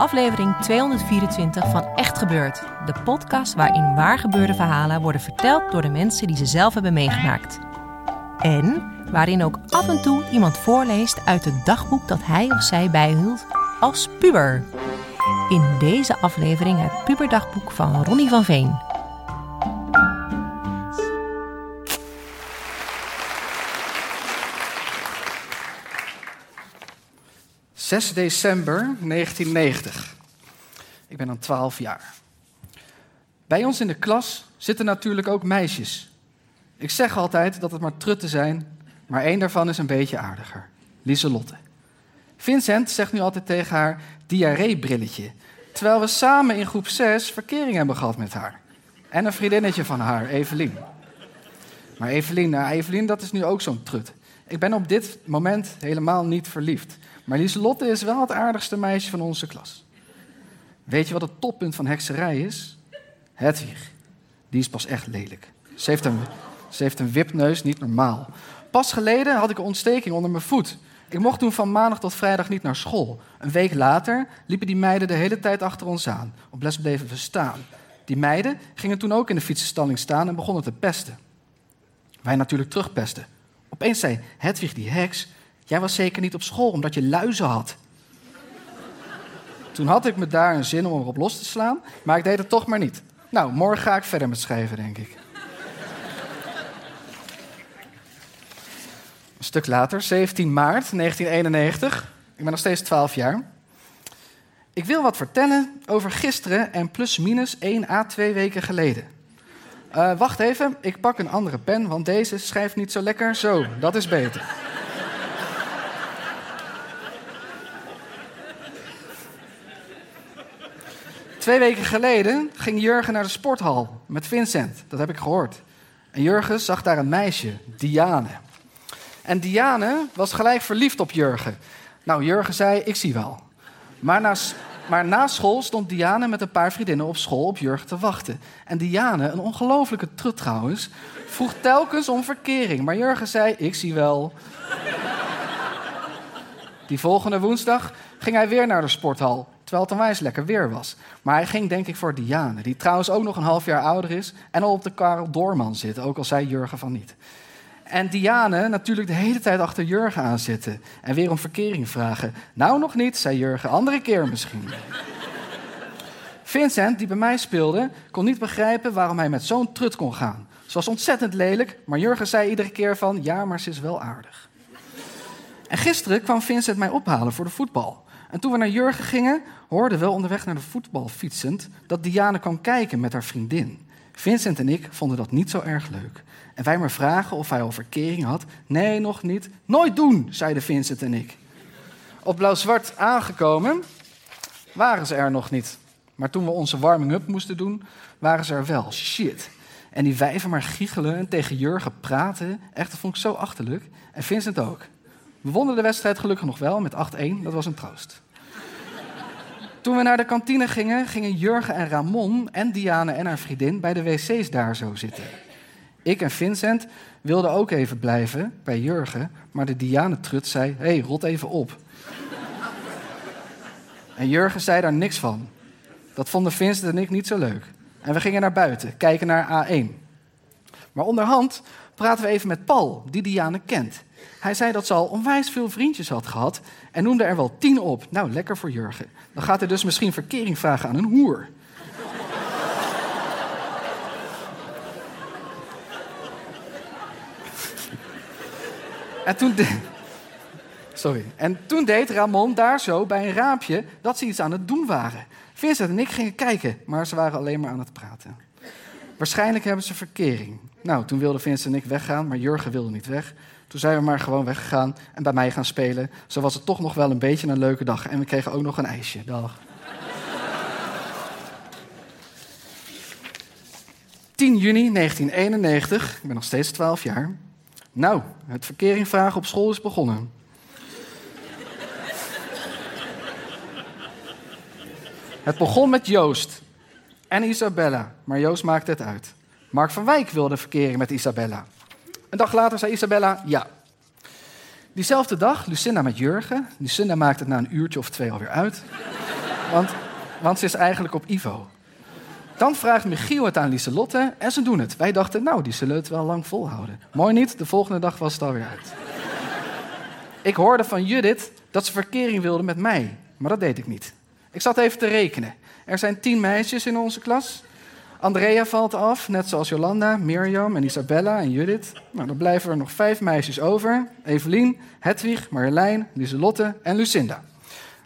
Aflevering 224 van Echt Gebeurd. De podcast waarin waargebeurde verhalen worden verteld door de mensen die ze zelf hebben meegemaakt. En waarin ook af en toe iemand voorleest uit het dagboek dat hij of zij bijhield als puber. In deze aflevering het puberdagboek van Ronnie van Veen. 6 december 1990. Ik ben dan 12 jaar. Bij ons in de klas zitten natuurlijk ook meisjes. Ik zeg altijd dat het maar trutten zijn, maar één daarvan is een beetje aardiger. Lieselotte. Vincent zegt nu altijd tegen haar diarreebrilletje, terwijl we samen in groep 6 verkering hebben gehad met haar. En een vriendinnetje van haar, Evelien. Maar Evelien, nou, Evelien, dat is nu ook zo'n trut. Ik ben op dit moment helemaal niet verliefd. Maar Lieselotte is wel het aardigste meisje van onze klas. Weet je wat het toppunt van hekserij is? Hedwig. Die is pas echt lelijk. Ze heeft een, ze heeft een wipneus, niet normaal. Pas geleden had ik een ontsteking onder mijn voet. Ik mocht toen van maandag tot vrijdag niet naar school. Een week later liepen die meiden de hele tijd achter ons aan. Op les bleven we staan. Die meiden gingen toen ook in de fietsenstalling staan en begonnen te pesten. Wij natuurlijk terugpesten. Opeens zei Hedwig die heks... Jij was zeker niet op school omdat je luizen had. Toen had ik me daar een zin om erop los te slaan, maar ik deed het toch maar niet. Nou, morgen ga ik verder met schrijven, denk ik. Een stuk later, 17 maart 1991. Ik ben nog steeds 12 jaar. Ik wil wat vertellen over gisteren en plus minus 1 à 2 weken geleden. Eh, wacht even, ik pak een andere pen, want deze schrijft niet zo lekker. Zo, dat is beter. Twee weken geleden ging Jurgen naar de sporthal met Vincent. Dat heb ik gehoord. En Jurgen zag daar een meisje, Diane. En Diane was gelijk verliefd op Jurgen. Nou, Jurgen zei, ik zie wel. Maar na, na school stond Diane met een paar vriendinnen op school op Jurgen te wachten. En Diane, een ongelofelijke trut trouwens, vroeg telkens om verkering. Maar Jurgen zei, ik zie wel. Die volgende woensdag ging hij weer naar de sporthal, terwijl het onwijs lekker weer was. Maar hij ging denk ik voor Diane, die trouwens ook nog een half jaar ouder is en al op de Karel Doorman zit, ook al zei Jurgen van niet. En Diane natuurlijk de hele tijd achter Jurgen aan zitten en weer om verkering vragen. Nou nog niet, zei Jurgen, andere keer misschien. Vincent, die bij mij speelde, kon niet begrijpen waarom hij met zo'n trut kon gaan. Ze was ontzettend lelijk, maar Jurgen zei iedere keer van ja, maar ze is wel aardig. En gisteren kwam Vincent mij ophalen voor de voetbal. En toen we naar Jurgen gingen, hoorden we onderweg naar de voetbal fietsend dat Diane kwam kijken met haar vriendin. Vincent en ik vonden dat niet zo erg leuk. En wij maar vragen of hij al verkering had. Nee, nog niet. Nooit doen, zeiden Vincent en ik. Op blauw-zwart aangekomen waren ze er nog niet. Maar toen we onze warming-up moesten doen, waren ze er wel. Shit. En die wijven maar giechelen en tegen Jurgen praten. Echt, dat vond ik zo achterlijk. En Vincent ook. We wonnen de wedstrijd gelukkig nog wel met 8-1. Dat was een troost. Toen we naar de kantine gingen, gingen Jurgen en Ramon en Diane en haar vriendin bij de wc's daar zo zitten. Ik en Vincent wilden ook even blijven bij Jurgen, maar de Diane-trut zei: Hé, hey, rot even op. En Jurgen zei daar niks van. Dat vonden Vincent en ik niet zo leuk. En we gingen naar buiten, kijken naar A1. Maar onderhand praten we even met Paul, die Diane kent. Hij zei dat ze al onwijs veel vriendjes had gehad en noemde er wel tien op. Nou, lekker voor Jurgen. Dan gaat hij dus misschien verkering vragen aan een hoer. En toen, Sorry. En toen deed Ramon daar zo bij een raampje dat ze iets aan het doen waren. Vincent en ik gingen kijken, maar ze waren alleen maar aan het praten. Waarschijnlijk hebben ze verkering. Nou, toen wilden Vincent en ik weggaan, maar Jurgen wilde niet weg. Toen zijn we maar gewoon weggegaan en bij mij gaan spelen. Zo was het toch nog wel een beetje een leuke dag. En we kregen ook nog een ijsje. Dag. 10 juni 1991, ik ben nog steeds 12 jaar. Nou, het verkering vragen op school is begonnen. Het begon met Joost en Isabella, maar Joost maakte het uit. Mark van Wijk wilde verkering met Isabella. Een dag later zei Isabella ja. Diezelfde dag Lucinda met Jurgen. Lucinda maakte het na een uurtje of twee alweer uit. Want, want ze is eigenlijk op Ivo. Dan vraagt Michiel het aan Lieselotte en ze doen het. Wij dachten, nou, die zullen het wel lang volhouden. Mooi niet, de volgende dag was het alweer uit. Ik hoorde van Judith dat ze verkering wilde met mij, maar dat deed ik niet. Ik zat even te rekenen. Er zijn tien meisjes in onze klas. Andrea valt af, net zoals Jolanda, Mirjam en Isabella en Judith. Nou, dan blijven er nog vijf meisjes over. Evelien, Hedwig, Marjolein, Lieselotte en Lucinda.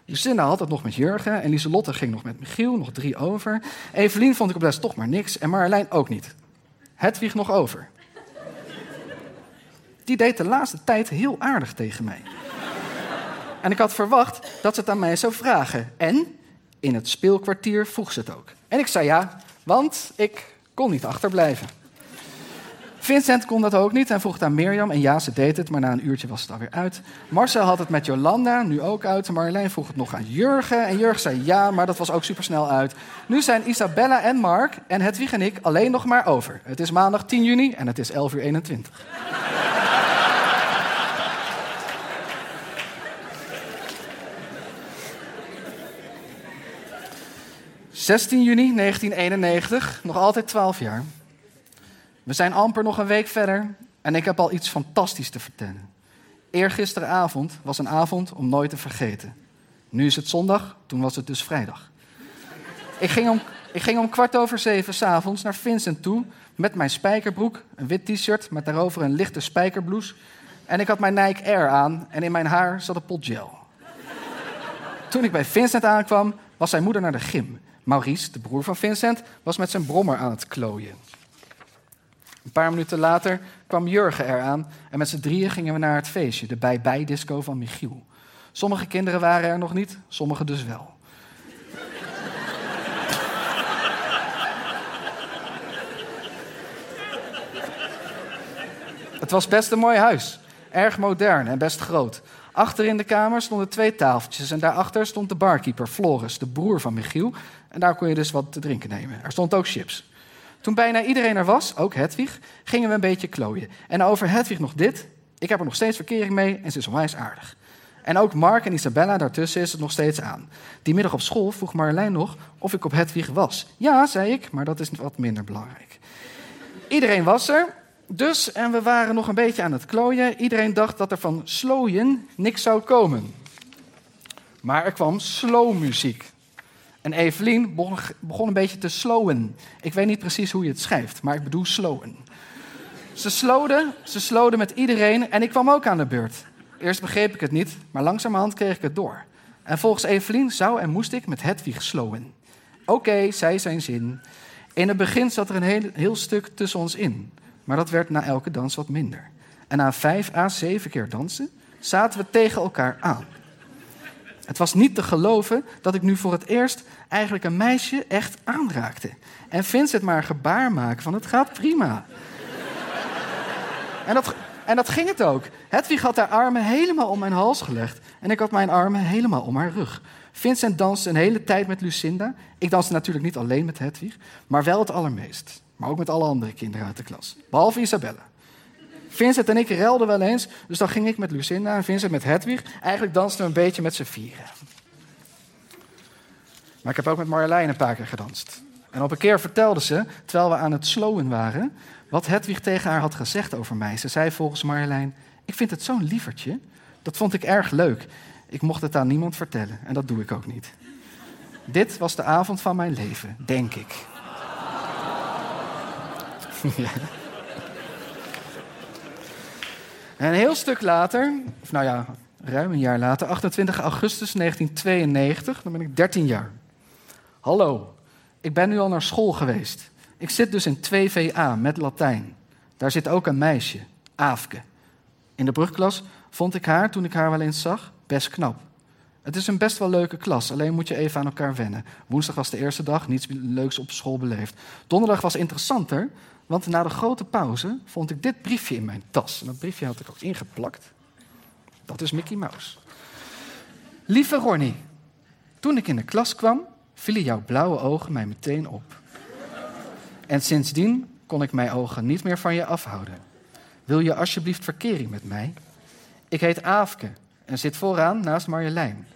Lucinda had het nog met Jurgen en Lieselotte ging nog met Michiel, nog drie over. Evelien vond ik op les toch maar niks en Marjolein ook niet. Hedwig nog over. Die deed de laatste tijd heel aardig tegen mij. En ik had verwacht dat ze het aan mij zou vragen. En in het speelkwartier vroeg ze het ook. En ik zei ja, want ik kon niet achterblijven. Vincent kon dat ook niet en vroeg aan Mirjam. En ja, ze deed het, maar na een uurtje was het alweer uit. Marcel had het met Jolanda, nu ook uit. Marjolein vroeg het nog aan Jurgen. En Jurgen zei ja, maar dat was ook supersnel uit. Nu zijn Isabella en Mark en Hedwig en ik alleen nog maar over. Het is maandag 10 juni en het is 11 uur 21. 16 juni 1991, nog altijd 12 jaar. We zijn amper nog een week verder en ik heb al iets fantastisch te vertellen. Eergisteravond was een avond om nooit te vergeten. Nu is het zondag, toen was het dus vrijdag. Ik ging om, ik ging om kwart over zeven s'avonds naar Vincent toe met mijn spijkerbroek, een wit t-shirt met daarover een lichte spijkerblouse. En ik had mijn Nike Air aan en in mijn haar zat een pot gel. Toen ik bij Vincent aankwam, was zijn moeder naar de gym. Maurice, de broer van Vincent, was met zijn brommer aan het klooien. Een paar minuten later kwam Jurgen eraan en met z'n drieën gingen we naar het feestje, de bij-bij-disco van Michiel. Sommige kinderen waren er nog niet, sommige dus wel. Het was best een mooi huis. Erg modern en best groot. Achter in de kamer stonden twee tafeltjes en daarachter stond de barkeeper, Floris, de broer van Michiel. En daar kon je dus wat te drinken nemen. Er stond ook chips. Toen bijna iedereen er was, ook Hedwig, gingen we een beetje klooien. En over Hedwig nog dit. Ik heb er nog steeds verkering mee en ze is onwijs aardig. En ook Mark en Isabella, daartussen is het nog steeds aan. Die middag op school vroeg Marjolein nog of ik op Hedwig was. Ja, zei ik, maar dat is wat minder belangrijk. Iedereen was er, dus, en we waren nog een beetje aan het klooien. Iedereen dacht dat er van slooien niks zou komen. Maar er kwam slow muziek. En Evelien begon, een beetje te slowen. Ik weet niet precies hoe je het schrijft, maar ik bedoel slowen. Ze slowde, ze slowde met iedereen en ik kwam ook aan de beurt. Eerst begreep ik het niet, maar langzamerhand kreeg ik het door. En volgens Evelien zou en moest ik met Hedwig slowen. Oké, zei zijn zin. In het begin zat er een heel, heel stuk tussen ons in. Maar dat werd na elke dans wat minder. En na vijf à zeven keer dansen zaten we tegen elkaar aan. Het was niet te geloven dat ik nu voor het eerst eigenlijk een meisje echt aanraakte. En Vincent maar gebaar maken van het gaat prima. en, dat, en dat ging het ook. Hedwig had haar armen helemaal om mijn hals gelegd. En ik had mijn armen helemaal om haar rug. Vincent danste een hele tijd met Lucinda. Ik danste natuurlijk niet alleen met Hedwig, maar wel het allermeest. Maar ook met alle andere kinderen uit de klas. Behalve Isabella. Vincent en ik relden wel eens, dus dan ging ik met Lucinda en Vincent met Hedwig. Eigenlijk dansten we een beetje met z'n vieren. Maar ik heb ook met Marjolein een paar keer gedanst. En op een keer vertelde ze, terwijl we aan het slowen waren, wat Hedwig tegen haar had gezegd over mij. Ze zei volgens Marjolein, ik vind het zo'n lievertje. Dat vond ik erg leuk. Ik mocht het aan niemand vertellen en dat doe ik ook niet. Dit was de avond van mijn leven, denk ik. ja. En een heel stuk later, of nou ja, ruim een jaar later, 28 augustus 1992, dan ben ik 13 jaar. Hallo, ik ben nu al naar school geweest. Ik zit dus in 2VA met Latijn. Daar zit ook een meisje, Aafke. In de brugklas vond ik haar, toen ik haar wel eens zag, best knap. Het is een best wel leuke klas, alleen moet je even aan elkaar wennen. Woensdag was de eerste dag, niets leuks op school beleefd. Donderdag was interessanter, want na de grote pauze vond ik dit briefje in mijn tas. En dat briefje had ik ook ingeplakt. Dat is Mickey Mouse. Lieve Ronnie, toen ik in de klas kwam, vielen jouw blauwe ogen mij meteen op. En sindsdien kon ik mijn ogen niet meer van je afhouden. Wil je alsjeblieft verkering met mij? Ik heet Aafke en zit vooraan naast Marjolein.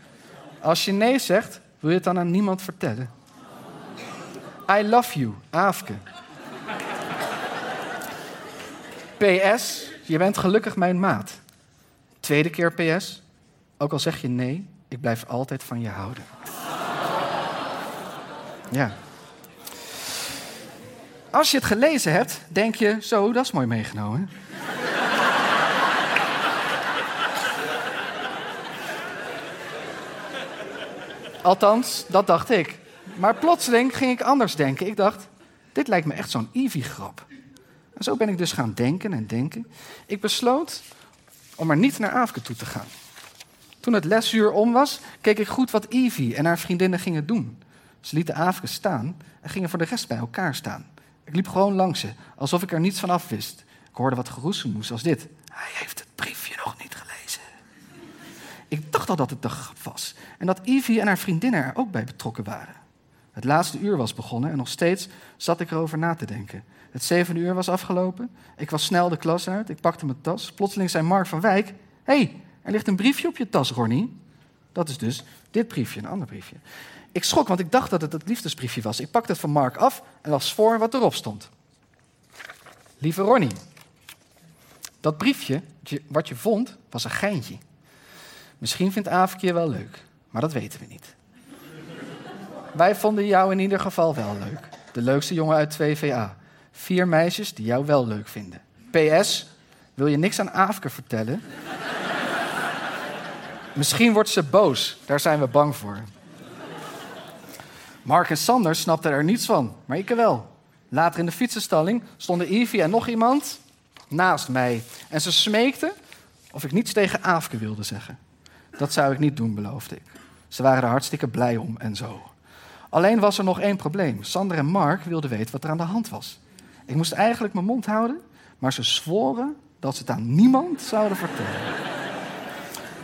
Als je nee zegt, wil je het dan aan niemand vertellen? I love you, Aafke. PS, je bent gelukkig mijn maat. Tweede keer PS, ook al zeg je nee, ik blijf altijd van je houden. Ja. Als je het gelezen hebt, denk je, zo, dat is mooi meegenomen. Althans, dat dacht ik. Maar plotseling ging ik anders denken. Ik dacht, dit lijkt me echt zo'n Ivy-grap. En zo ben ik dus gaan denken en denken. Ik besloot om er niet naar Aafke toe te gaan. Toen het lesuur om was, keek ik goed wat Ivy en haar vriendinnen gingen doen. Ze lieten Aafke staan en gingen voor de rest bij elkaar staan. Ik liep gewoon langs ze, alsof ik er niets van af wist. Ik hoorde wat geroezemoes als dit. Hij heeft het briefje nog niet gelezen. Ik dacht al dat het de grap was. En dat Ivy en haar vriendinnen er ook bij betrokken waren. Het laatste uur was begonnen en nog steeds zat ik erover na te denken. Het zevende uur was afgelopen. Ik was snel de klas uit. Ik pakte mijn tas. Plotseling zei Mark van Wijk... Hey, er ligt een briefje op je tas, Ronnie. Dat is dus dit briefje, een ander briefje. Ik schrok, want ik dacht dat het het liefdesbriefje was. Ik pakte het van Mark af en las voor wat erop stond. Lieve Ronnie, dat briefje wat je vond, was een geintje. Misschien vindt Aafke je wel leuk, maar dat weten we niet. Wij vonden jou in ieder geval wel leuk. De leukste jongen uit 2VA. Vier meisjes die jou wel leuk vinden. PS, wil je niks aan Aafke vertellen? Misschien wordt ze boos, daar zijn we bang voor. Mark en Sander snapten er niets van, maar ik wel. Later in de fietsenstalling stonden Evie en nog iemand naast mij. En ze smeekten of ik niets tegen Aafke wilde zeggen. Dat zou ik niet doen, beloofde ik. Ze waren er hartstikke blij om en zo. Alleen was er nog één probleem. Sander en Mark wilden weten wat er aan de hand was. Ik moest eigenlijk mijn mond houden, maar ze zworen dat ze het aan niemand zouden vertellen.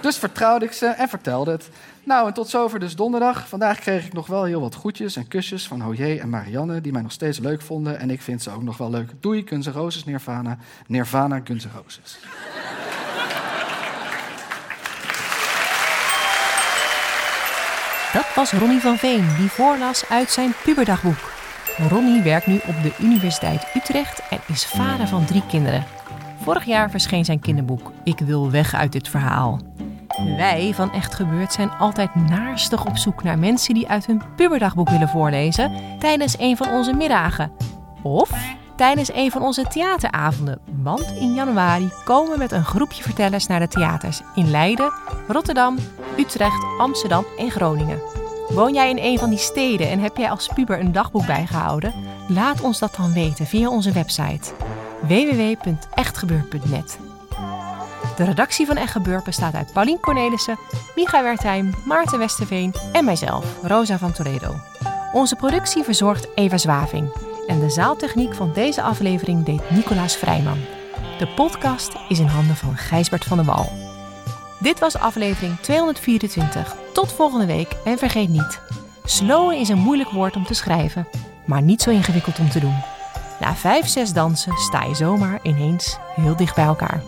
Dus vertrouwde ik ze en vertelde het. Nou, en tot zover dus donderdag. Vandaag kreeg ik nog wel heel wat groetjes en kusjes van Hoje en Marianne, die mij nog steeds leuk vonden. En ik vind ze ook nog wel leuk. Doei, Guns Roses, Nirvana. Nirvana, Guns Roses. Dat was Ronnie van Veen, die voorlas uit zijn puberdagboek. Ronnie werkt nu op de Universiteit Utrecht en is vader van drie kinderen. Vorig jaar verscheen zijn kinderboek Ik wil weg uit dit verhaal. Wij van Echt Gebeurd zijn altijd naarstig op zoek naar mensen die uit hun puberdagboek willen voorlezen tijdens een van onze middagen. Of tijdens een van onze theateravonden. Want in januari komen we met een groepje vertellers naar de theaters in Leiden, Rotterdam, Utrecht, Amsterdam en Groningen. Woon jij in een van die steden en heb jij als puber een dagboek bijgehouden? Laat ons dat dan weten via onze website www.echtgebeurd.net. De redactie van Echt Gebeurd bestaat uit Paulien Cornelissen, Micha Wertheim, Maarten Westerveen en mijzelf, Rosa van Toledo. Onze productie verzorgt Eva Zwaving en de zaaltechniek van deze aflevering deed Nicolaas Vrijman. De podcast is in handen van Gijsbert van der Wal. Dit was aflevering 224. Tot volgende week en vergeet niet: slowen is een moeilijk woord om te schrijven, maar niet zo ingewikkeld om te doen. Na vijf, zes dansen sta je zomaar ineens heel dicht bij elkaar.